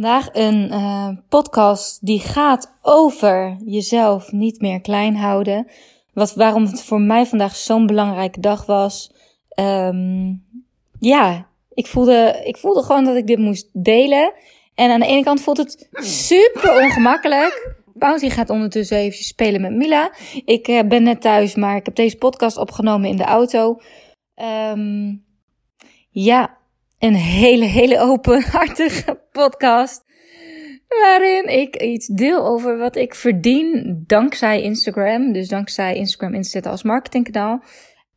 Vandaag een uh, podcast die gaat over jezelf niet meer klein houden. Wat, waarom het voor mij vandaag zo'n belangrijke dag was. Um, ja, ik voelde, ik voelde gewoon dat ik dit moest delen. En aan de ene kant voelt het super ongemakkelijk. Bounty gaat ondertussen even spelen met Mila. Ik uh, ben net thuis, maar ik heb deze podcast opgenomen in de auto. Um, ja, een hele, hele openhartige podcast. Waarin ik iets deel over wat ik verdien dankzij Instagram. Dus dankzij Instagram inzetten als marketingkanaal.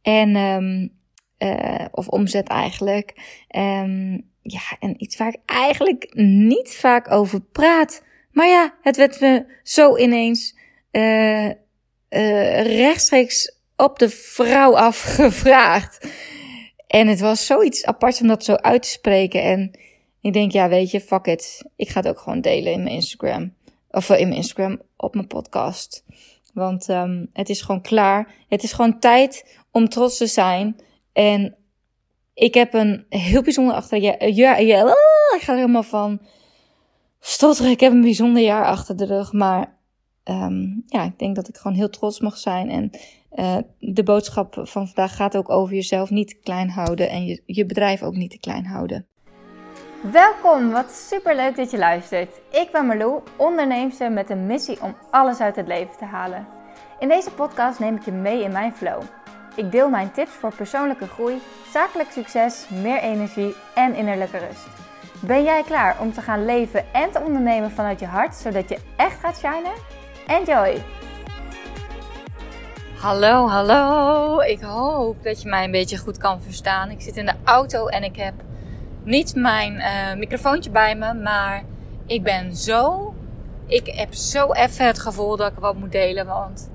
En, um, uh, of omzet eigenlijk. Um, ja, en iets waar ik eigenlijk niet vaak over praat. Maar ja, het werd me zo ineens uh, uh, rechtstreeks op de vrouw afgevraagd. En het was zoiets apart om dat zo uit te spreken. En ik denk, ja, weet je, fuck it. Ik ga het ook gewoon delen in mijn Instagram. Of in mijn Instagram op mijn podcast. Want um, het is gewoon klaar. Het is gewoon tijd om trots te zijn. En ik heb een heel bijzonder achter. Ja, ja, ja oh, ik ga er helemaal van stotteren. Ik heb een bijzonder jaar achter de rug. Maar um, ja, ik denk dat ik gewoon heel trots mag zijn. En uh, de boodschap van vandaag gaat ook over jezelf niet klein houden. En je, je bedrijf ook niet te klein houden. Welkom, wat super leuk dat je luistert. Ik ben Marlou, onderneemster met een missie om alles uit het leven te halen. In deze podcast neem ik je mee in mijn flow. Ik deel mijn tips voor persoonlijke groei, zakelijk succes, meer energie en innerlijke rust. Ben jij klaar om te gaan leven en te ondernemen vanuit je hart, zodat je echt gaat shinen? Enjoy! Hallo, hallo. Ik hoop dat je mij een beetje goed kan verstaan. Ik zit in de auto en ik heb niet mijn uh, microfoontje bij me, maar ik ben zo. Ik heb zo even het gevoel dat ik wat moet delen, want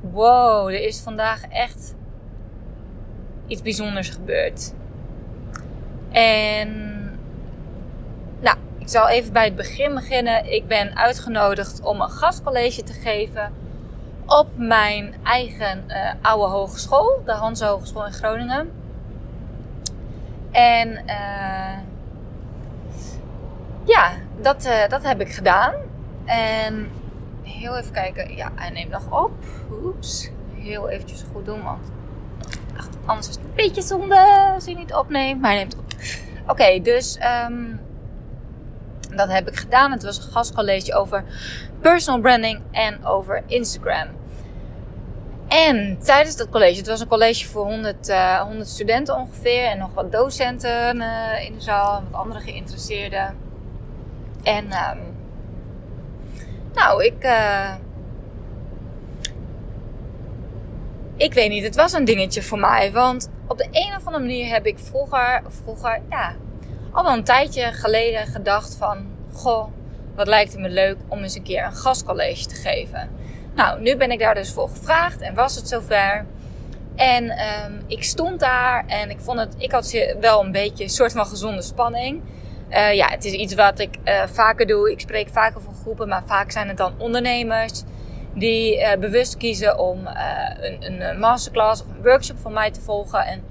wow, er is vandaag echt iets bijzonders gebeurd. En nou, ik zal even bij het begin beginnen. Ik ben uitgenodigd om een gastcollege te geven op mijn eigen uh, oude hogeschool, de Hanse Hogeschool in Groningen. En uh, ja, dat, uh, dat heb ik gedaan. En heel even kijken. Ja, hij neemt nog op. Oeps. Heel eventjes goed doen, want anders is het een beetje zonde als hij niet opneemt. Maar hij neemt op. Oké, dus um, dat heb ik gedaan. Het was een gastcollege over personal branding en over Instagram. En tijdens dat college, het was een college voor 100, uh, 100 studenten ongeveer en nog wat docenten uh, in de zaal, wat andere geïnteresseerden. En um, nou, ik, uh, ik weet niet, het was een dingetje voor mij, want op de een of andere manier heb ik vroeger, vroeger, ja, al wel een tijdje geleden gedacht van, goh, wat lijkt het me leuk om eens een keer een gastcollege te geven. Nou, nu ben ik daar dus voor gevraagd en was het zover. En um, ik stond daar en ik vond het, ik had wel een beetje een soort van gezonde spanning. Uh, ja, het is iets wat ik uh, vaker doe. Ik spreek vaker voor groepen, maar vaak zijn het dan ondernemers die uh, bewust kiezen om een, een masterclass of een workshop van mij te volgen. En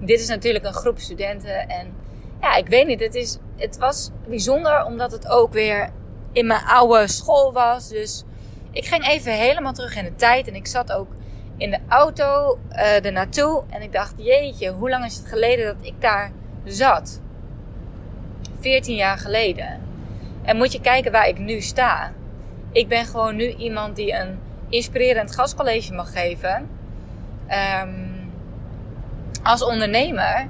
dit is natuurlijk een groep studenten. En ja, ik weet niet, het, is, het was bijzonder omdat het ook weer in mijn oude school was. Dus ik ging even helemaal terug in de tijd en ik zat ook in de auto uh, er naartoe. En ik dacht, jeetje, hoe lang is het geleden dat ik daar zat? 14 jaar geleden. En moet je kijken waar ik nu sta. Ik ben gewoon nu iemand die een inspirerend gastcollege mag geven. Um, als ondernemer.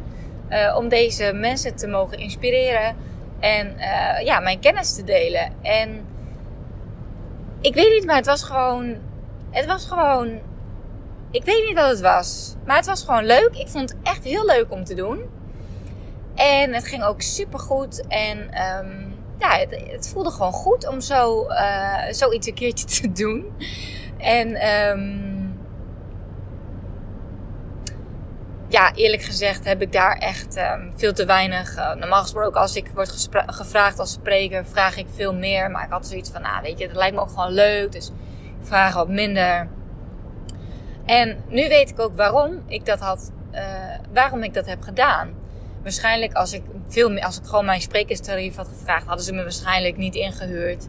Uh, om deze mensen te mogen inspireren. En uh, ja, mijn kennis te delen. En ik weet niet, maar het was gewoon. Het was gewoon. Ik weet niet wat het was. Maar het was gewoon leuk. Ik vond het echt heel leuk om te doen. En het ging ook super goed. En um, ja, het, het, voelde gewoon goed om zo, uh, zoiets een keertje te doen. En um, ja, eerlijk gezegd heb ik daar echt um, veel te weinig. Uh, normaal gesproken, als ik word gevraagd als spreker, vraag ik veel meer. Maar ik had zoiets van, nou weet je, dat lijkt me ook gewoon leuk. Dus ik vraag wat minder. En nu weet ik ook waarom ik dat had, uh, waarom ik dat heb gedaan. waarschijnlijk als ik veel meer, als ik gewoon mijn sprekerstarief had gevraagd, hadden ze me waarschijnlijk niet ingehuurd.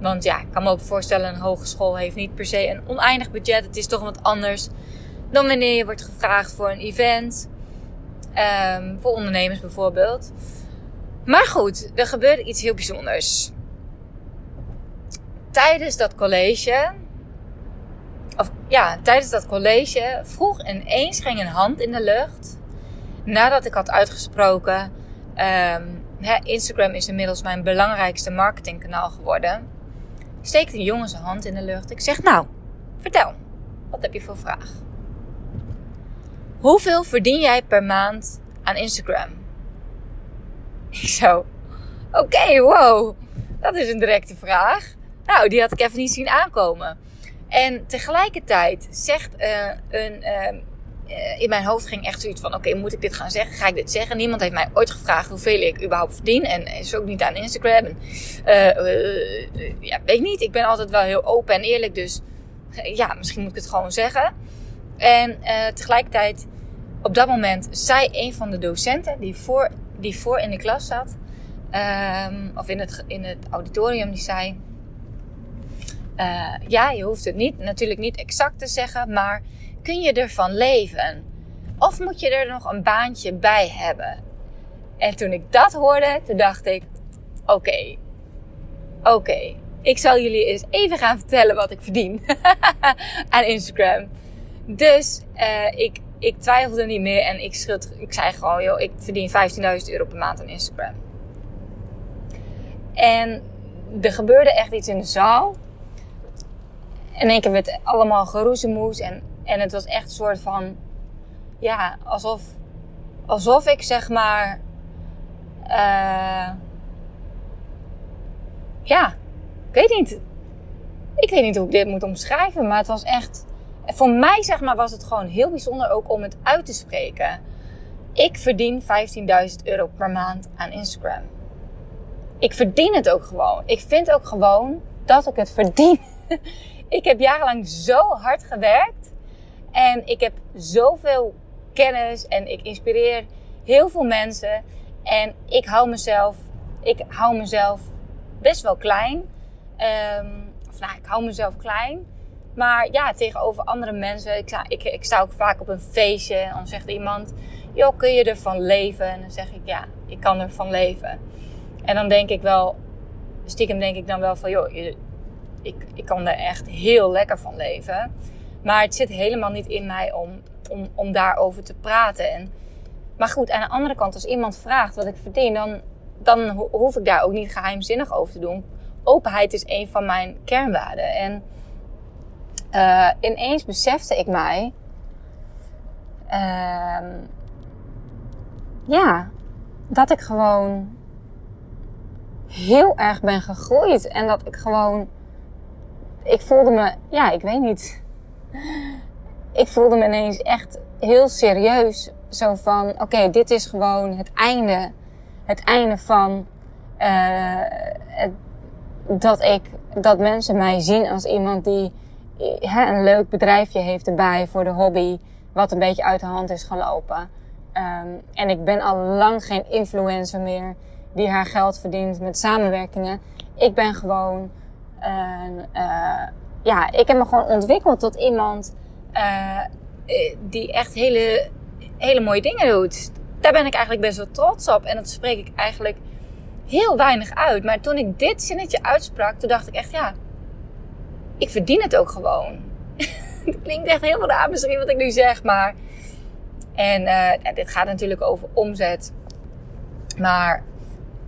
Want ja, ik kan me ook voorstellen, een hogeschool heeft niet per se een oneindig budget. Het is toch wat anders dan wanneer je wordt gevraagd voor een event. Um, voor ondernemers bijvoorbeeld. Maar goed, er gebeurde iets heel bijzonders. Tijdens dat college, of ja, tijdens dat college vroeg ineens ging een hand in de lucht. Nadat ik had uitgesproken, um, Instagram is inmiddels mijn belangrijkste marketingkanaal geworden. Steekt een jongen zijn hand in de lucht. Ik zeg, nou, vertel, wat heb je voor vraag? Hoeveel verdien jij per maand aan Instagram? Ik zo, oké, wow, dat is een directe vraag. Nou, die had ik even niet zien aankomen. En tegelijkertijd zegt uh, een. Uh, in mijn hoofd ging echt zoiets van: oké, moet ik dit gaan zeggen? Ga ik dit zeggen? Niemand heeft mij ooit gevraagd hoeveel ik überhaupt verdien. En is ook niet aan Instagram. En, uh, ja, weet niet. Ik ben altijd wel heel open en eerlijk. Dus ja, misschien moet ik het gewoon zeggen. En tegelijkertijd, op dat moment, zei een van de docenten die voor, die voor in de klas zat. Um, of in het, in het auditorium, die zei uh, ja, je hoeft het niet, natuurlijk niet exact te zeggen, maar kun je ervan leven? Of moet je er nog een baantje bij hebben? En toen ik dat hoorde, toen dacht ik: oké, oké, ik zal jullie eens even gaan vertellen wat ik verdien aan Instagram. Dus uh, ik, ik twijfelde niet meer en ik, schud, ik zei gewoon: joh, ik verdien 15.000 euro per maand aan Instagram. En er gebeurde echt iets in de zaal één keer werd het allemaal geroezemoes. En, en het was echt een soort van... Ja, alsof, alsof ik zeg maar... Uh, ja, ik weet niet. Ik weet niet hoe ik dit moet omschrijven. Maar het was echt... Voor mij zeg maar was het gewoon heel bijzonder ook om het uit te spreken. Ik verdien 15.000 euro per maand aan Instagram. Ik verdien het ook gewoon. Ik vind ook gewoon dat ik het verdien. Ik heb jarenlang zo hard gewerkt. En ik heb zoveel kennis en ik inspireer heel veel mensen. En ik hou mezelf, ik hou mezelf best wel klein. Um, of nou, ik hou mezelf klein. Maar ja, tegenover andere mensen. Ik sta, ik, ik sta ook vaak op een feestje. En dan zegt iemand: Joh, kun je ervan leven? En dan zeg ik: Ja, ik kan ervan leven. En dan denk ik wel, stiekem denk ik dan wel van: Joh, ik, ik kan er echt heel lekker van leven. Maar het zit helemaal niet in mij om, om, om daarover te praten. En, maar goed, aan de andere kant, als iemand vraagt wat ik verdien, dan, dan hoef ik daar ook niet geheimzinnig over te doen. Openheid is een van mijn kernwaarden. En uh, ineens besefte ik mij. Uh, ja, dat ik gewoon heel erg ben gegroeid. En dat ik gewoon ik voelde me, ja, ik weet niet. Ik voelde me ineens echt heel serieus. Zo van, oké, dit is gewoon het einde. Het einde van uh, dat ik, dat mensen mij zien als iemand die hè, een leuk bedrijfje heeft erbij voor de hobby, wat een beetje uit de hand is gelopen. Um, en ik ben al lang geen influencer meer die haar geld verdient met samenwerkingen. Ik ben gewoon en uh, ja, ik heb me gewoon ontwikkeld tot iemand uh, die echt hele, hele mooie dingen doet. Daar ben ik eigenlijk best wel trots op. En dat spreek ik eigenlijk heel weinig uit. Maar toen ik dit zinnetje uitsprak, toen dacht ik echt, ja, ik verdien het ook gewoon. het klinkt echt heel raar misschien wat ik nu zeg, maar... En ja, dit gaat natuurlijk over omzet. Maar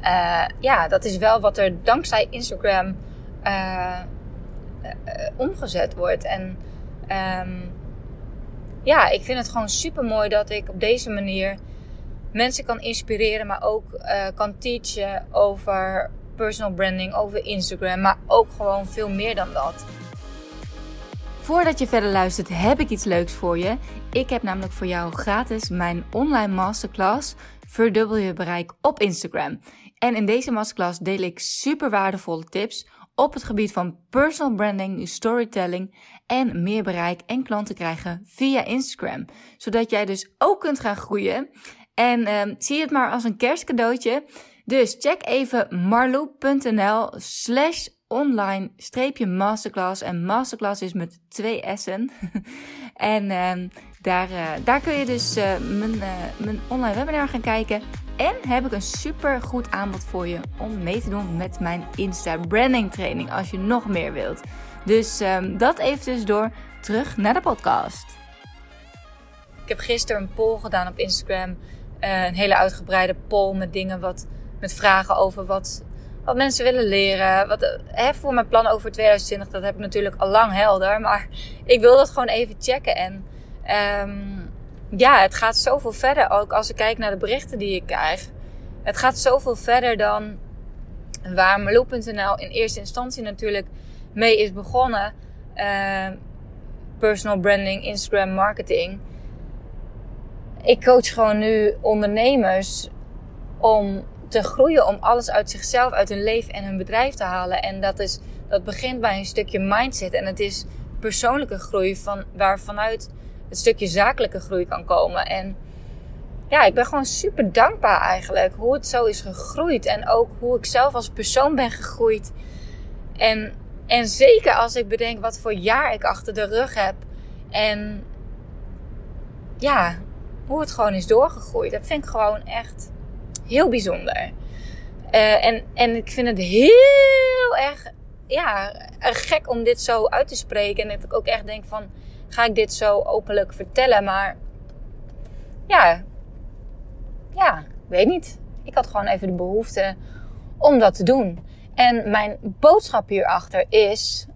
uh, ja, dat is wel wat er dankzij Instagram uh, omgezet wordt. En um, ja, ik vind het gewoon super mooi dat ik op deze manier mensen kan inspireren, maar ook kan teachen over personal branding, over Instagram, maar ook gewoon veel meer dan dat. Voordat je verder luistert, heb ik iets leuks voor je. Ik heb namelijk voor jou gratis mijn online masterclass Verdubbel je bereik op Instagram. En in deze masterclass deel ik super waardevolle tips op het gebied van personal branding, storytelling en meer bereik en klanten krijgen via Instagram. Zodat jij dus ook kunt gaan groeien En um, zie het maar als een kerstcadeautje. Dus check even marloe.nl slash online streepje masterclass. En masterclass is met twee S'en. en um, daar, uh, daar kun je dus uh, mijn, uh, mijn online webinar gaan kijken. En heb ik een super goed aanbod voor je om mee te doen met mijn Insta branding training. Als je nog meer wilt. Dus um, dat even dus door. Terug naar de podcast. Ik heb gisteren een poll gedaan op Instagram. een hele uitgebreide poll met dingen wat met vragen over wat, wat mensen willen leren. Wat, hè, voor mijn plan over 2020, dat heb ik natuurlijk al lang helder. Maar ik wil dat gewoon even checken. En um, ja, het gaat zoveel verder. Ook als ik kijk naar de berichten die ik krijg. Het gaat zoveel verder dan waar Marloe.nl in eerste instantie natuurlijk mee is begonnen. Uh, personal branding, Instagram marketing. Ik coach gewoon nu ondernemers om te groeien, om alles uit zichzelf, uit hun leven en hun bedrijf te halen. En dat, is, dat begint bij een stukje mindset. En het is persoonlijke groei van, waar vanuit het stukje zakelijke groei kan komen. En ja, ik ben gewoon super dankbaar eigenlijk hoe het zo is gegroeid. En ook hoe ik zelf als persoon ben gegroeid. En, en zeker als ik bedenk wat voor jaar ik achter de rug heb. En ja, hoe het gewoon is doorgegroeid. Dat vind ik gewoon echt heel bijzonder. Uh, en, en ik vind het heel erg ja, gek om dit zo uit te spreken. En dat ik ook echt denk van, ga ik dit zo openlijk vertellen? Maar ja, ja, weet niet. Ik had gewoon even de behoefte om dat te doen. En mijn boodschap hierachter is,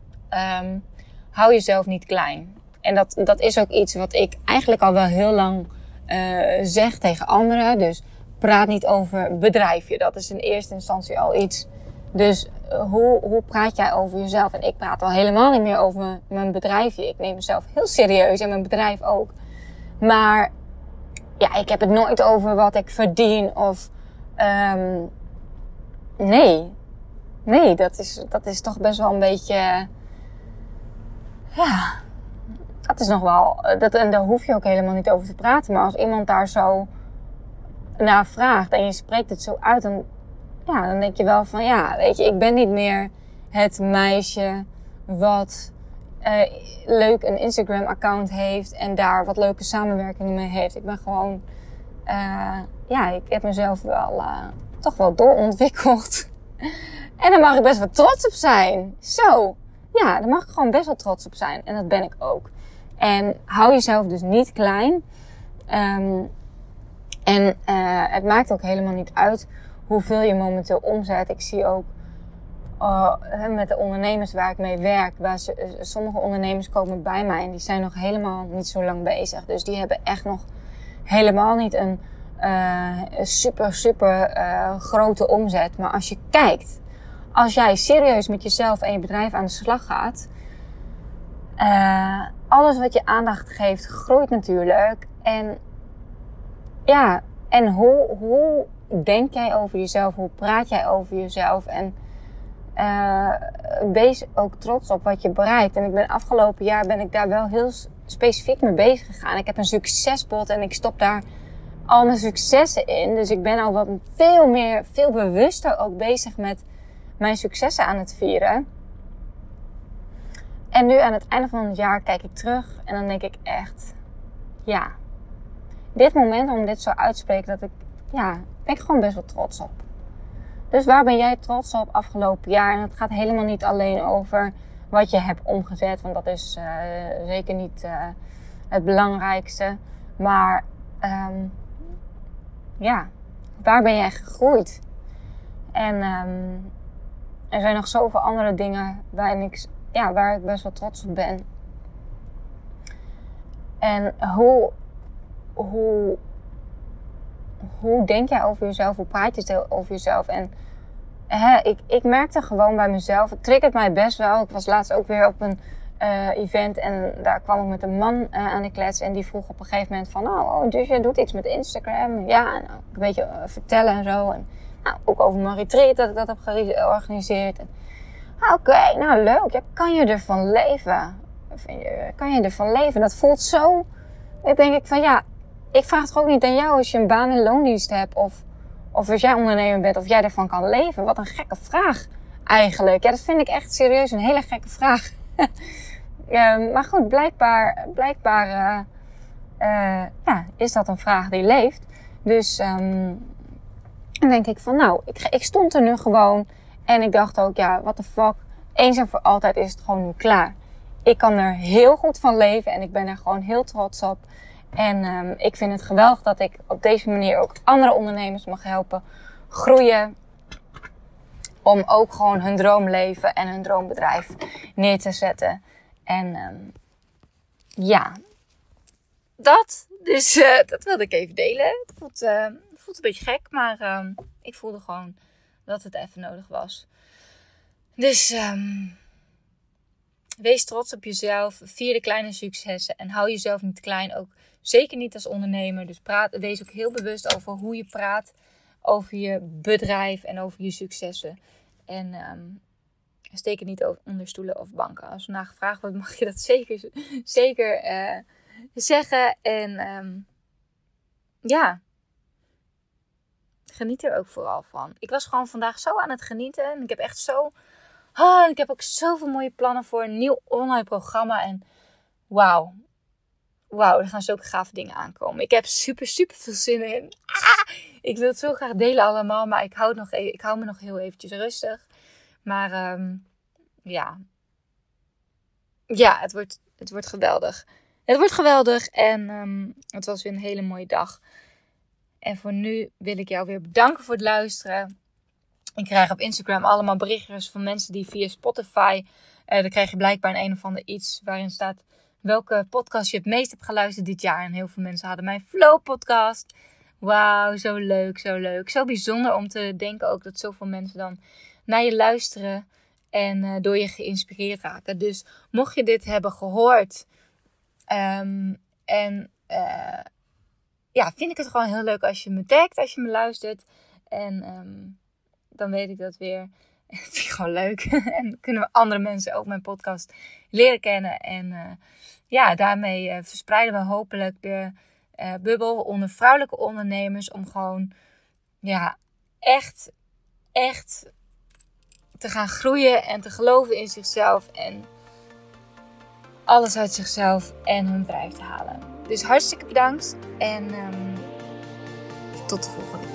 um, hou jezelf niet klein. En dat, dat is ook iets wat ik eigenlijk al wel heel lang uh, zeg tegen anderen. Dus praat niet over bedrijfje. Dat is in eerste instantie al iets. Dus eh, hoe, hoe praat jij over jezelf? En ik praat al helemaal niet meer over mijn bedrijfje. Ik neem mezelf heel serieus en mijn bedrijf ook. Maar ja, ik heb het nooit over wat ik verdien of. Um, nee. Nee, dat is, dat is toch best wel een beetje. Ja. Dat is nog wel. Dat, en daar hoef je ook helemaal niet over te praten. Maar als iemand daar zo naar vraagt en je spreekt het zo uit, dan, ja, dan denk je wel van ja, weet je, ik ben niet meer het meisje wat uh, leuk een Instagram-account heeft en daar wat leuke samenwerkingen mee heeft. Ik ben gewoon, uh, ja, ik heb mezelf wel uh, toch wel doorontwikkeld. en daar mag ik best wel trots op zijn. Zo, ja, daar mag ik gewoon best wel trots op zijn. En dat ben ik ook. En hou jezelf dus niet klein. Um, en uh, het maakt ook helemaal niet uit hoeveel je momenteel omzet. Ik zie ook uh, met de ondernemers waar ik mee werk, waar eh, sommige ondernemers komen bij mij en die zijn nog helemaal niet zo lang bezig. Dus die hebben echt nog helemaal niet een uh, super, super grote omzet. Maar als je kijkt, als jij serieus met jezelf en je bedrijf aan de slag gaat, alles wat je aandacht geeft, groeit natuurlijk. En ja, en hoe, hoe denk jij over jezelf? Hoe praat jij over jezelf? En uh, wees ook trots op wat je bereikt. En ik ben afgelopen jaar ben ik daar wel heel specifiek mee bezig gegaan. Ik heb een succesbot en ik stop daar al mijn successen in. Dus ik ben al wat veel meer, veel bewuster ook bezig met mijn successen aan het vieren. En nu aan het einde van het jaar kijk ik terug en dan denk ik echt, ja, dit moment om dit zo uit te spreken, dat ik, ja, ben ik gewoon best wel trots op. Dus waar ben jij trots op afgelopen jaar? En het gaat helemaal niet alleen over wat je hebt omgezet, want dat is uh, zeker niet uh, het belangrijkste. Maar um, ja, waar ben jij gegroeid? En um, er zijn nog zoveel andere dingen waarin ik, ja, waar ik best wel trots op ben. En hoe hoe, hoe denk jij over jezelf? Hoe praat je over jezelf? En hè, ik, ik merkte gewoon bij mezelf, het triggert mij best wel. Ik was laatst ook weer op een uh, event en daar kwam ik met een man uh, aan de klets. En die vroeg op een gegeven moment van, oh, oh dus je doet iets met Instagram? Ja, nou, een beetje uh, vertellen en zo. En nou, ook over mijn retreat dat ik dat heb georganiseerd. Ah, oké, nou leuk. Ja, kan je ervan leven? Kan je ervan leven? Dat voelt zo... Dan denk ik van ja, ik vraag toch ook niet aan jou als je een baan in loondienst hebt of, of als jij ondernemer bent of jij ervan kan leven. Wat een gekke vraag eigenlijk. Ja, dat vind ik echt serieus een hele gekke vraag. uh, maar goed, blijkbaar, blijkbaar uh, uh, ja, is dat een vraag die leeft. Dus um, dan denk ik van nou, ik, ik stond er nu gewoon en ik dacht ook, ja, what the fuck. Eens en voor altijd is het gewoon nu klaar. Ik kan er heel goed van leven en ik ben er gewoon heel trots op. En um, ik vind het geweldig dat ik op deze manier ook andere ondernemers mag helpen groeien. Om ook gewoon hun droomleven en hun droombedrijf neer te zetten. En um, ja, dat. Dus uh, dat wilde ik even delen. Het voelt, uh, voelt een beetje gek, maar ik voelde gewoon dat het even nodig was. Dus wees trots op jezelf. Vier de kleine successen. En hou jezelf niet klein. Ook zeker niet als ondernemer. Dus praat, wees ook heel bewust over hoe je praat. Over je bedrijf en over je successen. En um, steek het niet onder stoelen of banken. Als naar gevraagd wordt, mag je dat zeker, zeker uh, zeggen. En um, ja, geniet er ook vooral van. Ik was gewoon vandaag zo aan het genieten. En ik heb echt zo. Oh, ik heb ook zoveel mooie plannen voor een nieuw online programma. En wauw. Wauw, er gaan zulke gave dingen aankomen. Ik heb super, super veel zin in. Ah, ik wil het zo graag delen allemaal. Maar ik hou, nog, e- ik hou me nog heel eventjes rustig. Maar um, ja. Ja, het wordt, het wordt geweldig. Het wordt geweldig. En um, het was weer een hele mooie dag. En voor nu wil ik jou weer bedanken voor het luisteren. Ik krijg op Instagram allemaal berichtjes van mensen die via Spotify. Uh, dan krijg je blijkbaar een, een of ander iets waarin staat welke podcast je het meest hebt geluisterd dit jaar. En heel veel mensen hadden mijn Flow podcast. Wauw, zo leuk, zo leuk. Zo bijzonder om te denken ook dat zoveel mensen dan naar je luisteren en uh, door je geïnspireerd raken. Dus mocht je dit hebben gehoord um, en uh, ja, vind ik het gewoon heel leuk als je me tagt, als je me luistert. En um, dan weet ik dat weer. vind ik gewoon leuk. en kunnen we andere mensen ook mijn podcast leren kennen. En uh, ja, daarmee uh, verspreiden we hopelijk de uh, bubbel onder vrouwelijke ondernemers. Om gewoon, ja, echt, echt te gaan groeien en te geloven in zichzelf. En alles uit zichzelf en hun bedrijf te halen. Dus hartstikke bedankt en um, tot de volgende.